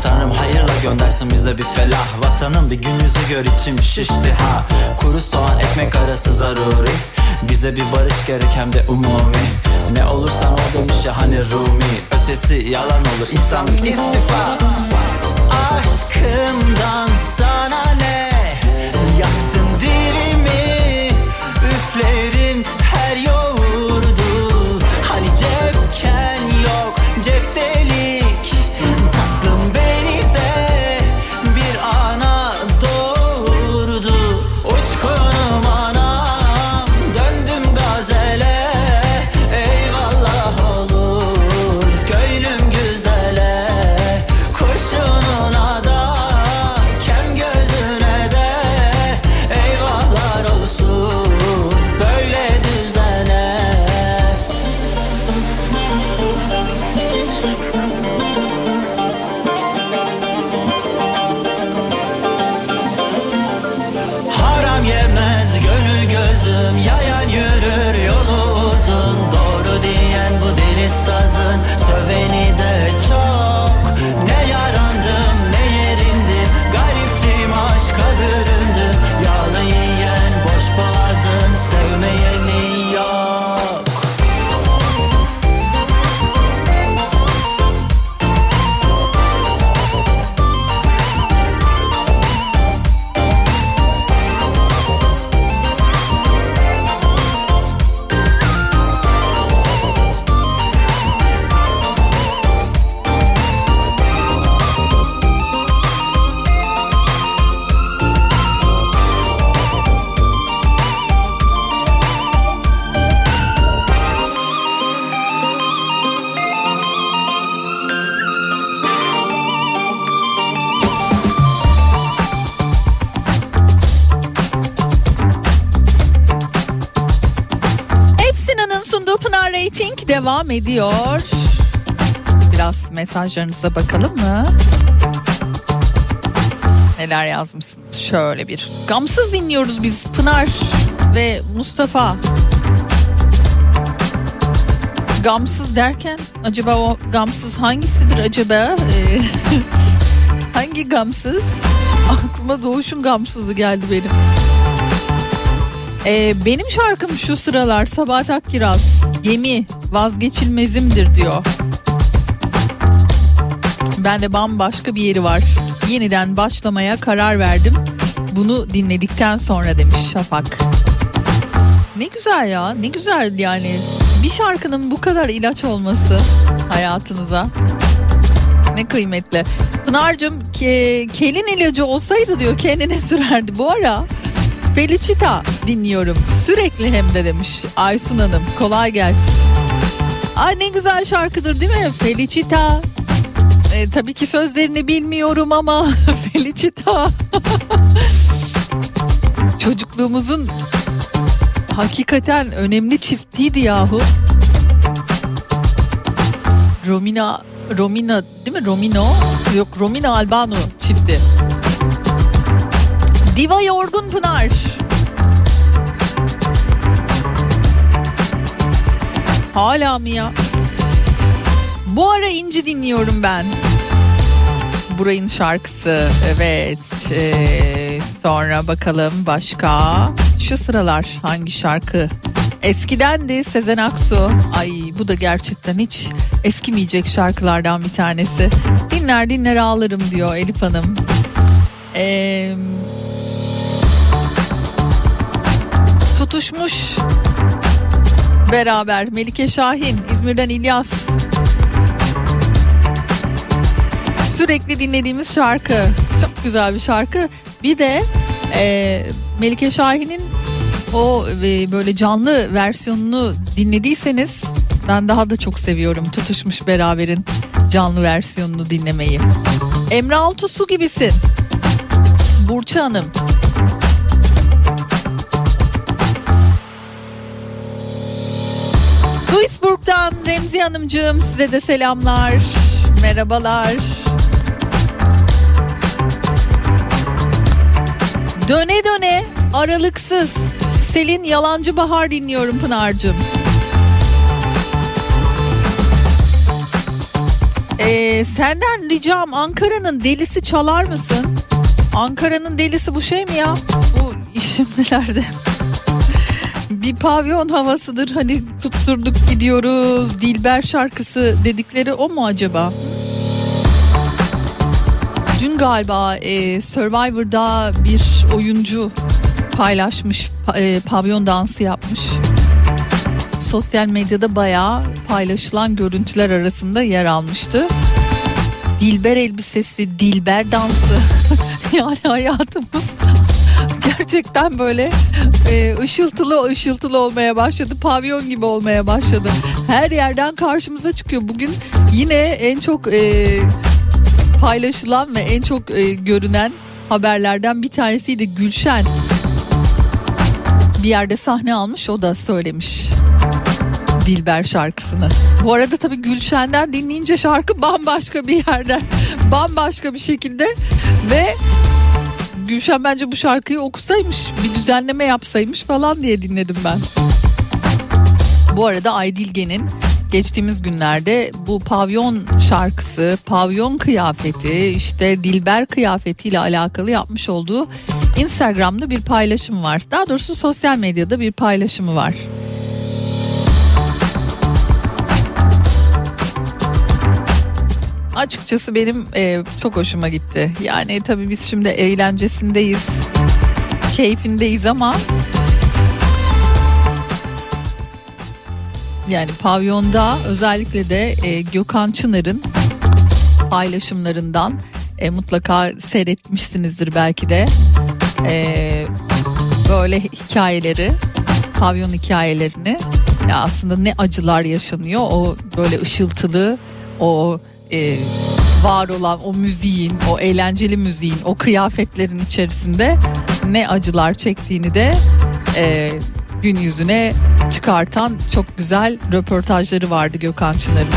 Tanrım hayırla göndersin bize bir felah. Vatanım bir gün yüzü gör içim şişti ha. Kuru soğan ekmek arası zaruri. Bize bir barış gerek hem de umumi. Ne olursan ol demiş ya hani Rumi. Ötesi yalan olur insanlık istifa. Aşkımdan sana ne devam ediyor. Biraz mesajlarınıza bakalım mı? Neler yazmışsınız? Şöyle bir. Gamsız dinliyoruz biz Pınar ve Mustafa. Gamsız derken acaba o gamsız hangisidir acaba? Ee, hangi gamsız? Aklıma doğuşun gamsızı geldi benim. Ee, benim şarkım şu sıralar Sabahat Akkiraz Gemi vazgeçilmezimdir diyor. Ben de bambaşka bir yeri var. Yeniden başlamaya karar verdim. Bunu dinledikten sonra demiş Şafak. Ne güzel ya ne güzel yani. Bir şarkının bu kadar ilaç olması hayatınıza. Ne kıymetli. Pınar'cığım ke, kelin ilacı olsaydı diyor kendine sürerdi. Bu ara Felicita dinliyorum. Sürekli hem de demiş Aysun Hanım. Kolay gelsin. Ay ne güzel şarkıdır değil mi? Felicita. E, tabii ki sözlerini bilmiyorum ama Felicita. Çocukluğumuzun hakikaten önemli çiftiydi yahu. Romina Romina değil mi? Romino yok Romina Albano çifti. Diva Yorgun Pınar. Hala mı ya? Bu ara inci dinliyorum ben. Burayın şarkısı. Evet. Ee, sonra bakalım başka. Şu sıralar hangi şarkı? Eskiden de Sezen Aksu. Ay bu da gerçekten hiç eskimeyecek şarkılardan bir tanesi. Dinler dinler ağlarım diyor Elif Hanım. Eee tutuşmuş beraber Melike Şahin İzmir'den İlyas. Sürekli dinlediğimiz şarkı. Çok güzel bir şarkı. Bir de e, Melike Şahin'in o e, böyle canlı versiyonunu dinlediyseniz ben daha da çok seviyorum tutuşmuş beraberin canlı versiyonunu dinlemeyi. Emre Altusu gibisin. Burçı Hanım Duisburg'dan Remzi Hanımcığım size de selamlar. Merhabalar. Döne döne aralıksız Selin Yalancı Bahar dinliyorum Pınar'cığım. Ee, senden ricam Ankara'nın delisi çalar mısın? Ankara'nın delisi bu şey mi ya? Bu şimdilerde. Bir pavyon havasıdır hani tutturduk gidiyoruz Dilber şarkısı dedikleri o mu acaba? Dün galiba e, Survivor'da bir oyuncu paylaşmış pa- e, pavyon dansı yapmış. Sosyal medyada bayağı paylaşılan görüntüler arasında yer almıştı. Dilber elbisesi, Dilber dansı. yani hayatımız gerçekten böyle e, ışıltılı ışıltılı olmaya başladı. Pavyon gibi olmaya başladı. Her yerden karşımıza çıkıyor. Bugün yine en çok e, paylaşılan ve en çok e, görünen haberlerden bir tanesiydi Gülşen. Bir yerde sahne almış o da söylemiş. Dilber şarkısını. Bu arada tabii Gülşen'den dinleyince şarkı bambaşka bir yerden, bambaşka bir şekilde ve Gülşen bence bu şarkıyı okusaymış, bir düzenleme yapsaymış falan diye dinledim ben. Bu arada Aydilge'nin geçtiğimiz günlerde bu pavyon şarkısı, pavyon kıyafeti, işte Dilber kıyafetiyle alakalı yapmış olduğu Instagram'da bir paylaşım var. Daha doğrusu sosyal medyada bir paylaşımı var. Açıkçası benim e, çok hoşuma gitti. Yani tabii biz şimdi eğlencesindeyiz, keyfindeyiz ama yani pavyonda özellikle de e, Gökhan Çınar'ın paylaşımlarından e, mutlaka seyretmişsinizdir belki de E, böyle hikayeleri pavyon hikayelerini ya aslında ne acılar yaşanıyor o böyle ışıltılı o e, var olan o müziğin o eğlenceli müziğin o kıyafetlerin içerisinde ne acılar çektiğini de e, gün yüzüne çıkartan çok güzel röportajları vardı Gökhan Çınar'ın.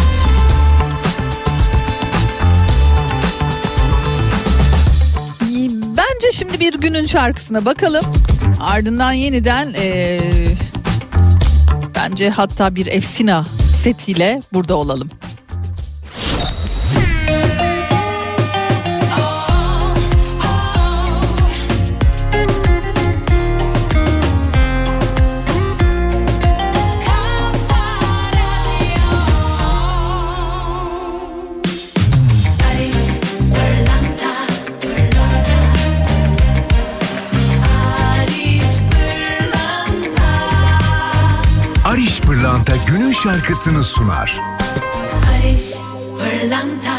Bence şimdi bir günün şarkısına bakalım. Ardından yeniden e, bence hatta bir Efsina setiyle burada olalım. Şarkısını sunar. Barış Pırlanta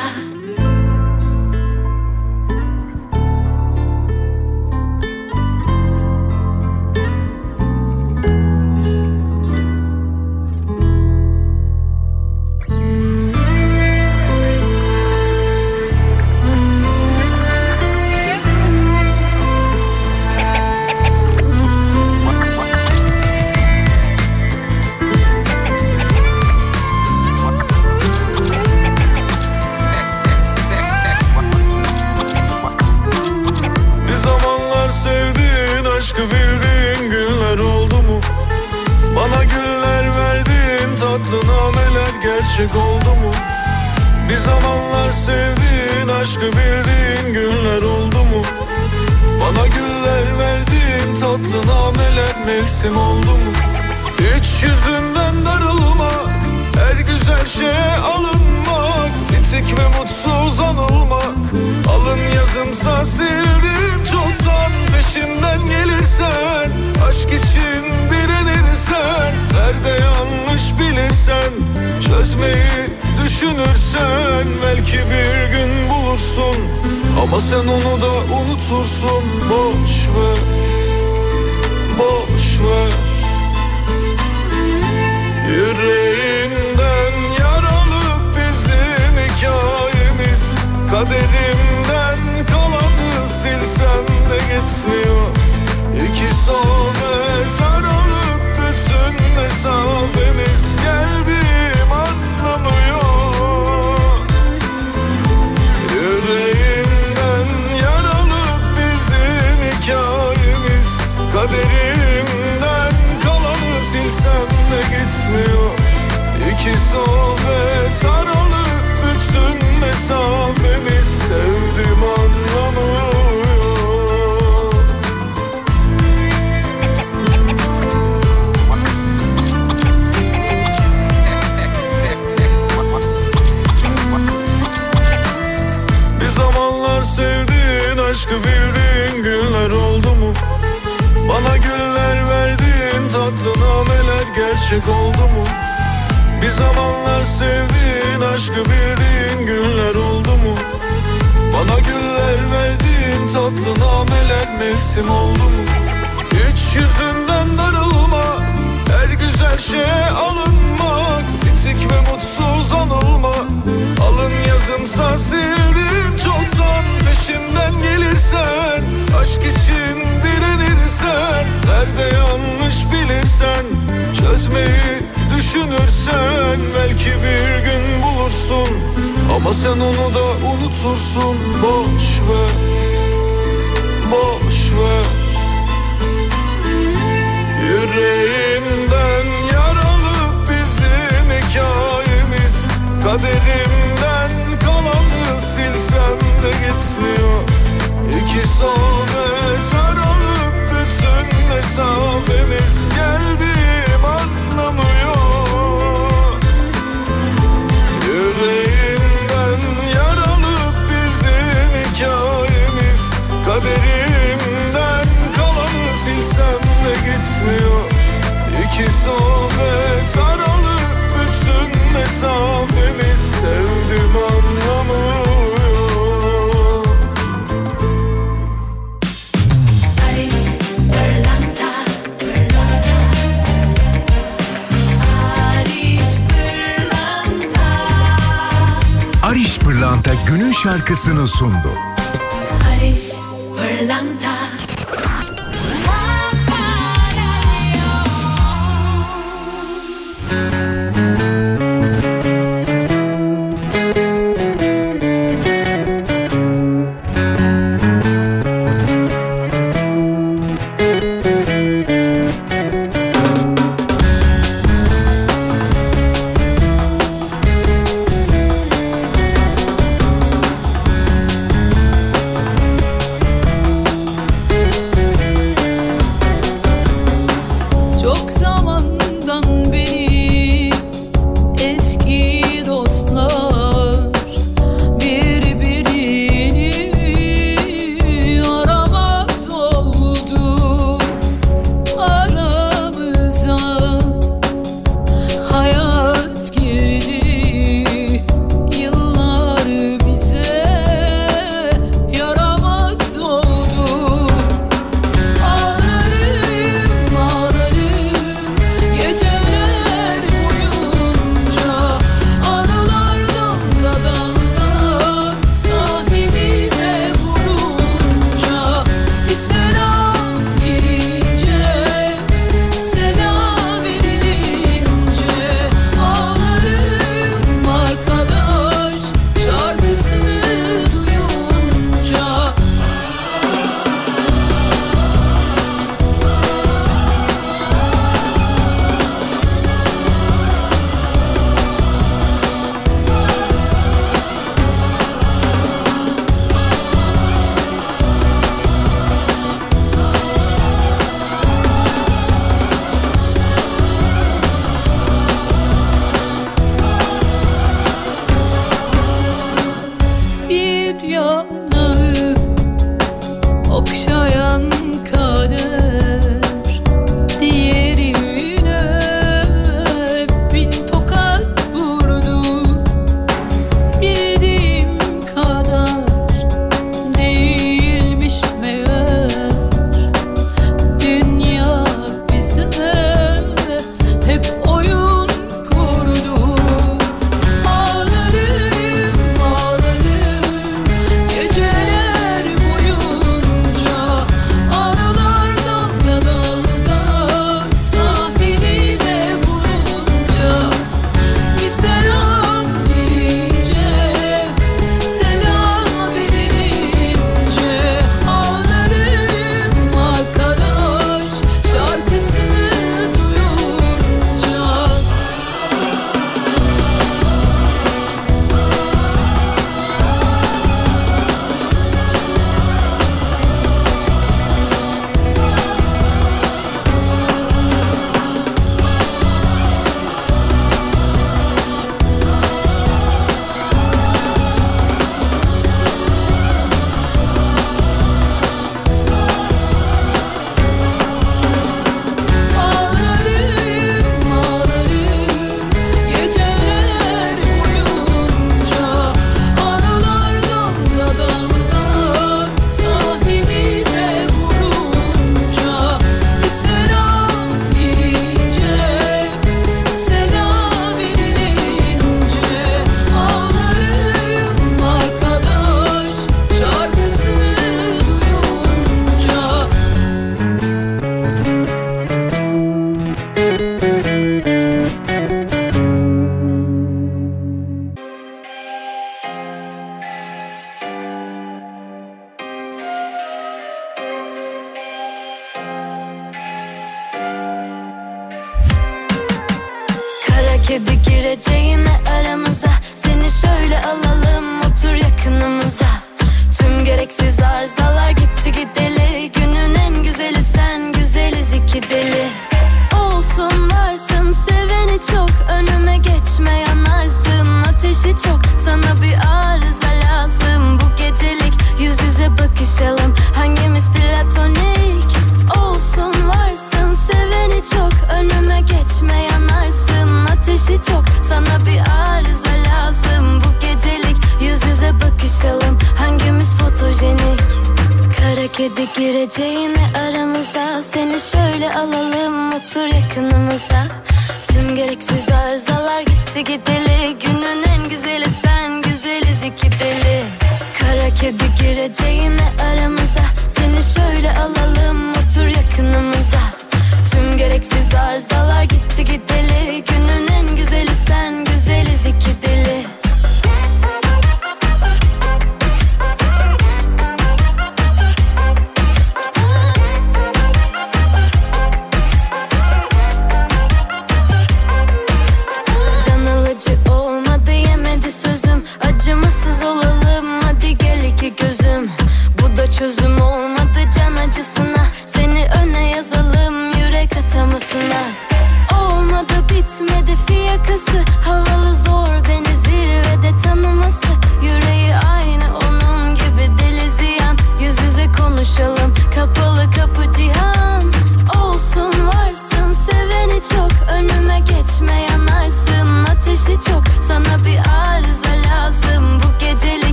mu? Bir zamanlar sevdiğin aşkı bildiğin günler oldu mu? Bana güller verdiğin tatlı nameler mevsim oldu mu? Hiç yüzünden darılmak, her güzel şeye alınmak Bitik ve mutsuz anılmak, alın yazımsa sildim çoktan Peşimden gelirsen, aşk için direnirsen Nerede yanlış bilirsen, çözmeyi düşünürsen Belki bir gün bulursun, ama sen onu da unutursun Boş ver, boş ver. Yüreğinden Kaderimden kalanı silsem de gitmiyor. İki sohbet aralık bütün mesafemiz Geldiğim anlamıyor. Yüreğimden yaralı bizim hikayemiz Kaderimden kalanı silsem de gitmiyor. İki sohbet mesafemiz Sevdim anlamıyor Bir zamanlar sevdiğin aşkı bildiğin günler oldu mu? Bana güller verdiğin tatlı nameler gerçek oldu mu? Zamanlar sevdiğin aşkı bildiğin günler oldu mu? Bana güller verdiğin tatlı nameler mevsim oldu mu? Hiç yüzünden darılma Her güzel şeye alınmak Bitik ve mutsuz anılma Alın yazımsa sildim çoktan Peşimden gelirsen Aşk için direnirsen Nerede yanlış bilirsen Çözmeyi düşünürsen Belki bir gün bulursun. Ama sen onu da unutursun. Boş ver Boş ver. Yüreğimden yaralı bizim hikayemiz. Kaderimden kalanı silsem de gitmiyor. İki sohbet aralıp bütün mesafemiz. Geldiğim anlamıyor şarkısını sundu. Barış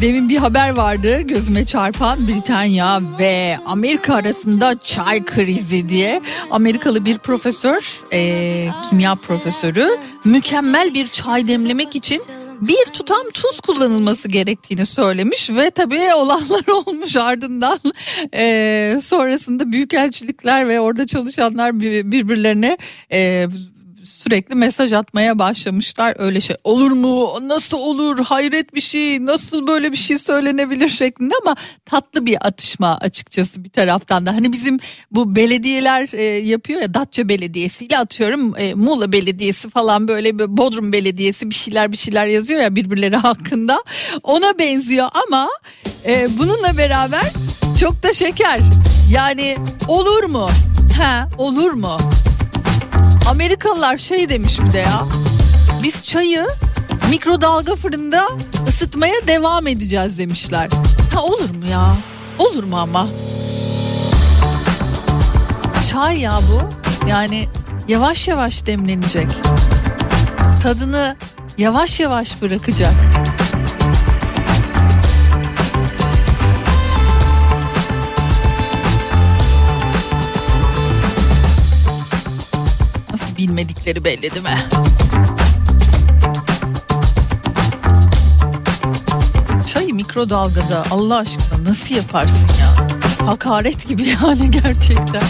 demin bir haber vardı gözüme çarpan Britanya ve Amerika arasında çay krizi diye. Amerikalı bir profesör e, kimya profesörü mükemmel bir çay demlemek için bir tutam tuz kullanılması gerektiğini söylemiş ve tabii olanlar olmuş ardından e, sonrasında büyükelçilikler ve orada çalışanlar bir- birbirlerine e, sürekli mesaj atmaya başlamışlar. Öyle şey olur mu? Nasıl olur? Hayret bir şey. Nasıl böyle bir şey söylenebilir şeklinde ama tatlı bir atışma açıkçası bir taraftan da. Hani bizim bu belediyeler e, yapıyor ya Datça Belediyesi ile atıyorum e, Muğla Belediyesi falan böyle bir Bodrum Belediyesi bir şeyler bir şeyler yazıyor ya birbirleri hakkında. Ona benziyor ama e, bununla beraber çok da şeker. Yani olur mu? Ha olur mu? Amerikalılar şey demiş bir de ya. Biz çayı mikrodalga fırında ısıtmaya devam edeceğiz demişler. Ha olur mu ya? Olur mu ama? Çay ya bu. Yani yavaş yavaş demlenecek. Tadını yavaş yavaş bırakacak. Bilmedikleri belli değil mi? Çayı mikrodalgada Allah aşkına nasıl yaparsın ya? Hakaret gibi yani gerçekten.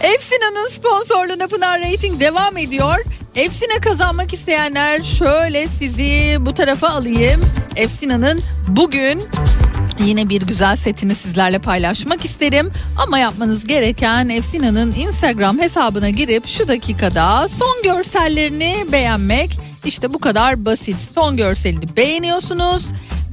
Efsina'nın sponsorluğunda Pınar Rating devam ediyor. Efsina kazanmak isteyenler şöyle sizi bu tarafa alayım. Efsina'nın bugün Yine bir güzel setini sizlerle paylaşmak isterim. Ama yapmanız gereken Efsina'nın Instagram hesabına girip şu dakikada son görsellerini beğenmek. İşte bu kadar basit. Son görselini beğeniyorsunuz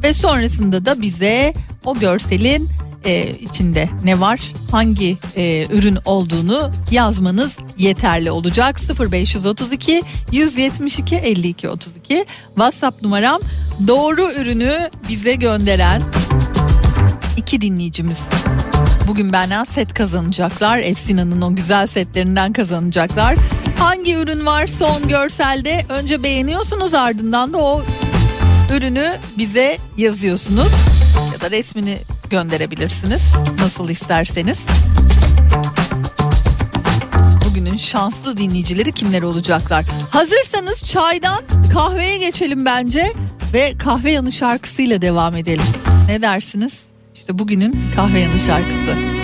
ve sonrasında da bize o görselin e, içinde ne var, hangi e, ürün olduğunu yazmanız yeterli olacak. 0532 172 52 32 WhatsApp numaram doğru ürünü bize gönderen iki dinleyicimiz. Bugün benden set kazanacaklar. Efsina'nın o güzel setlerinden kazanacaklar. Hangi ürün var son görselde? Önce beğeniyorsunuz ardından da o ürünü bize yazıyorsunuz. Ya da resmini gönderebilirsiniz. Nasıl isterseniz. Bugünün şanslı dinleyicileri kimler olacaklar? Hazırsanız çaydan kahveye geçelim bence ve kahve yanı şarkısıyla devam edelim. Ne dersiniz? İşte bugünün kahveyanın şarkısı.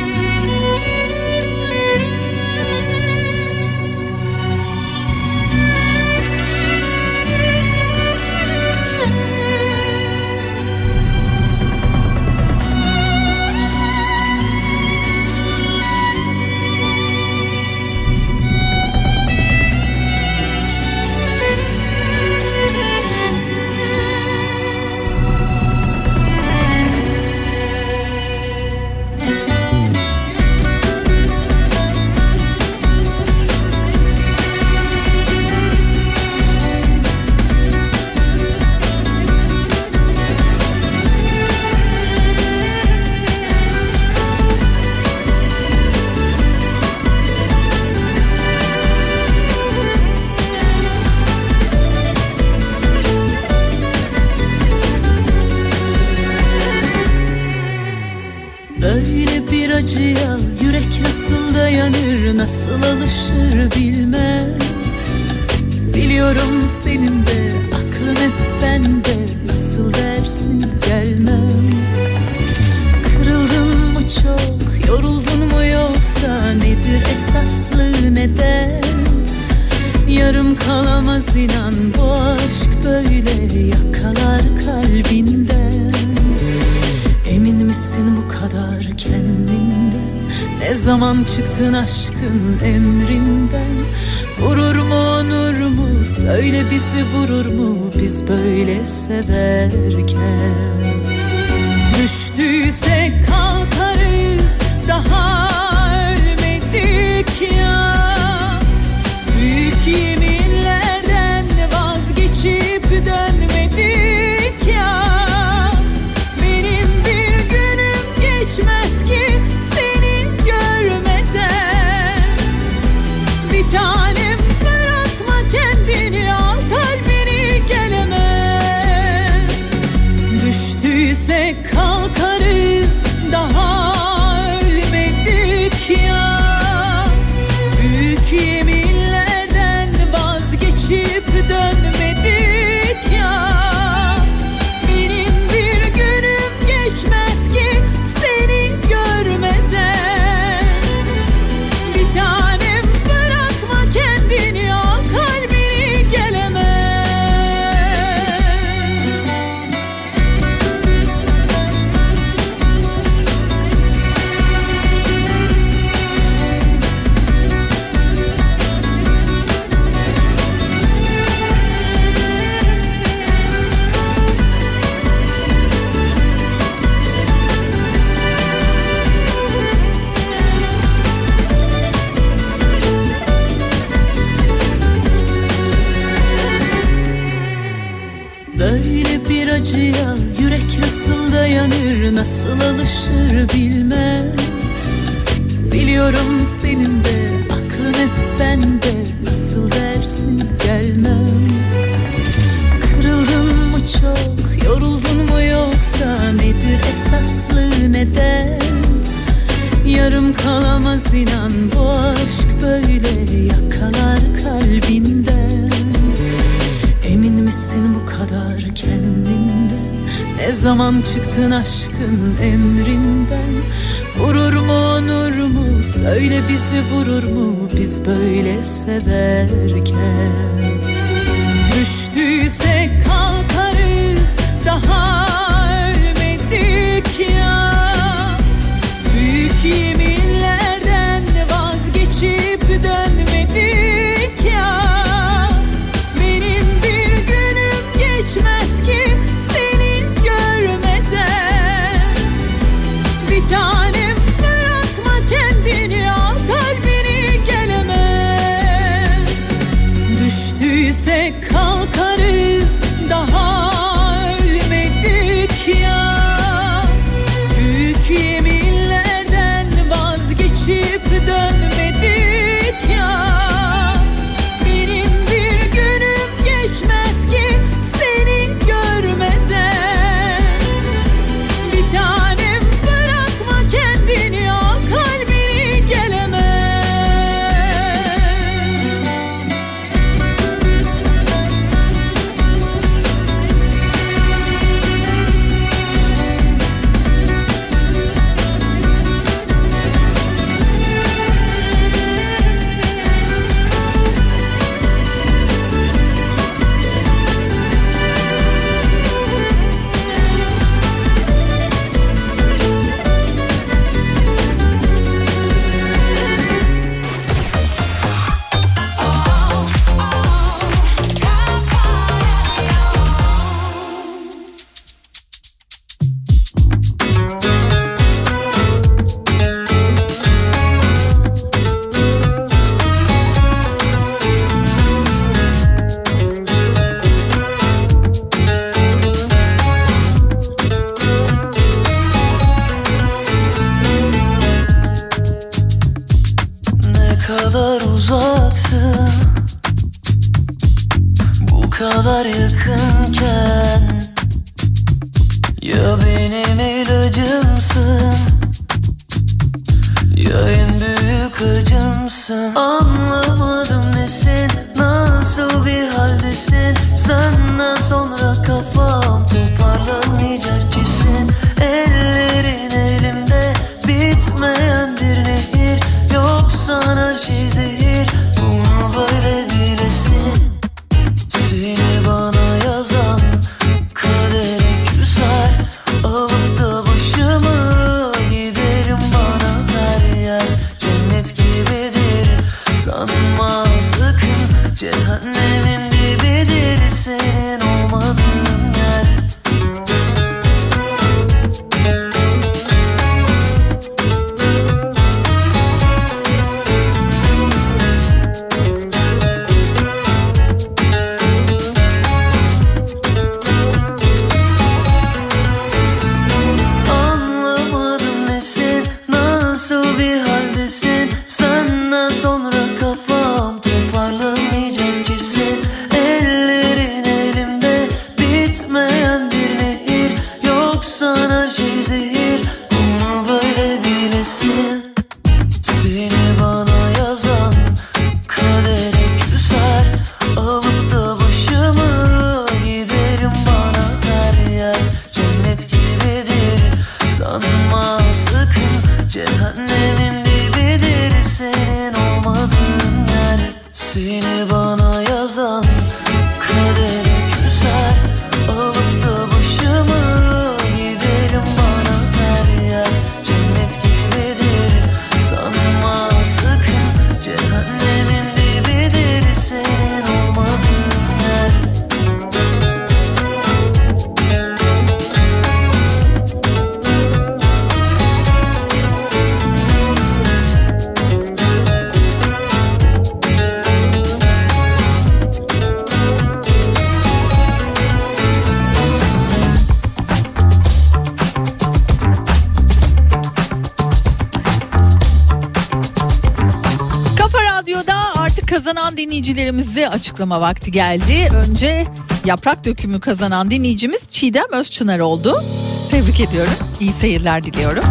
dinleyicimize açıklama vakti geldi. Önce yaprak dökümü kazanan dinleyicimiz Çiğdem Özçınar oldu. Tebrik ediyorum. İyi seyirler diliyorum.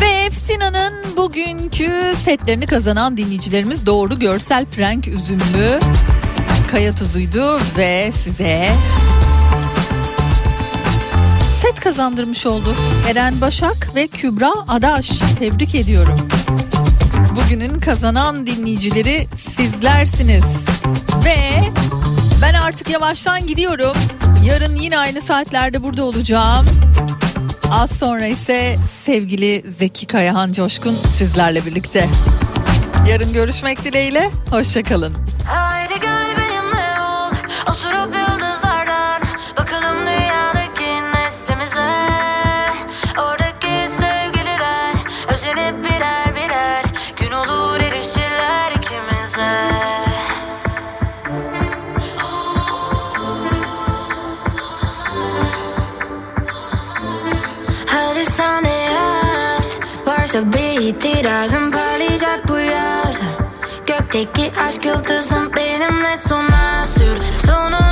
Ve Efsina'nın bugünkü setlerini kazanan dinleyicilerimiz Doğru Görsel Frank Üzümlü, Kaya Tuzu'ydu ve size set kazandırmış oldu. Eren Başak ve Kübra Adaş. Tebrik ediyorum. Bugünün kazanan dinleyicileri sizlersiniz. Ve ben artık yavaştan gidiyorum. Yarın yine aynı saatlerde burada olacağım. Az sonra ise sevgili Zeki Kayahan Coşkun sizlerle birlikte. Yarın görüşmek dileğiyle. Hoşçakalın. Haydi gör. Birazdan parlayacak bu yaz. Gökteki aşk yıldızım benimle sona sür. Sonu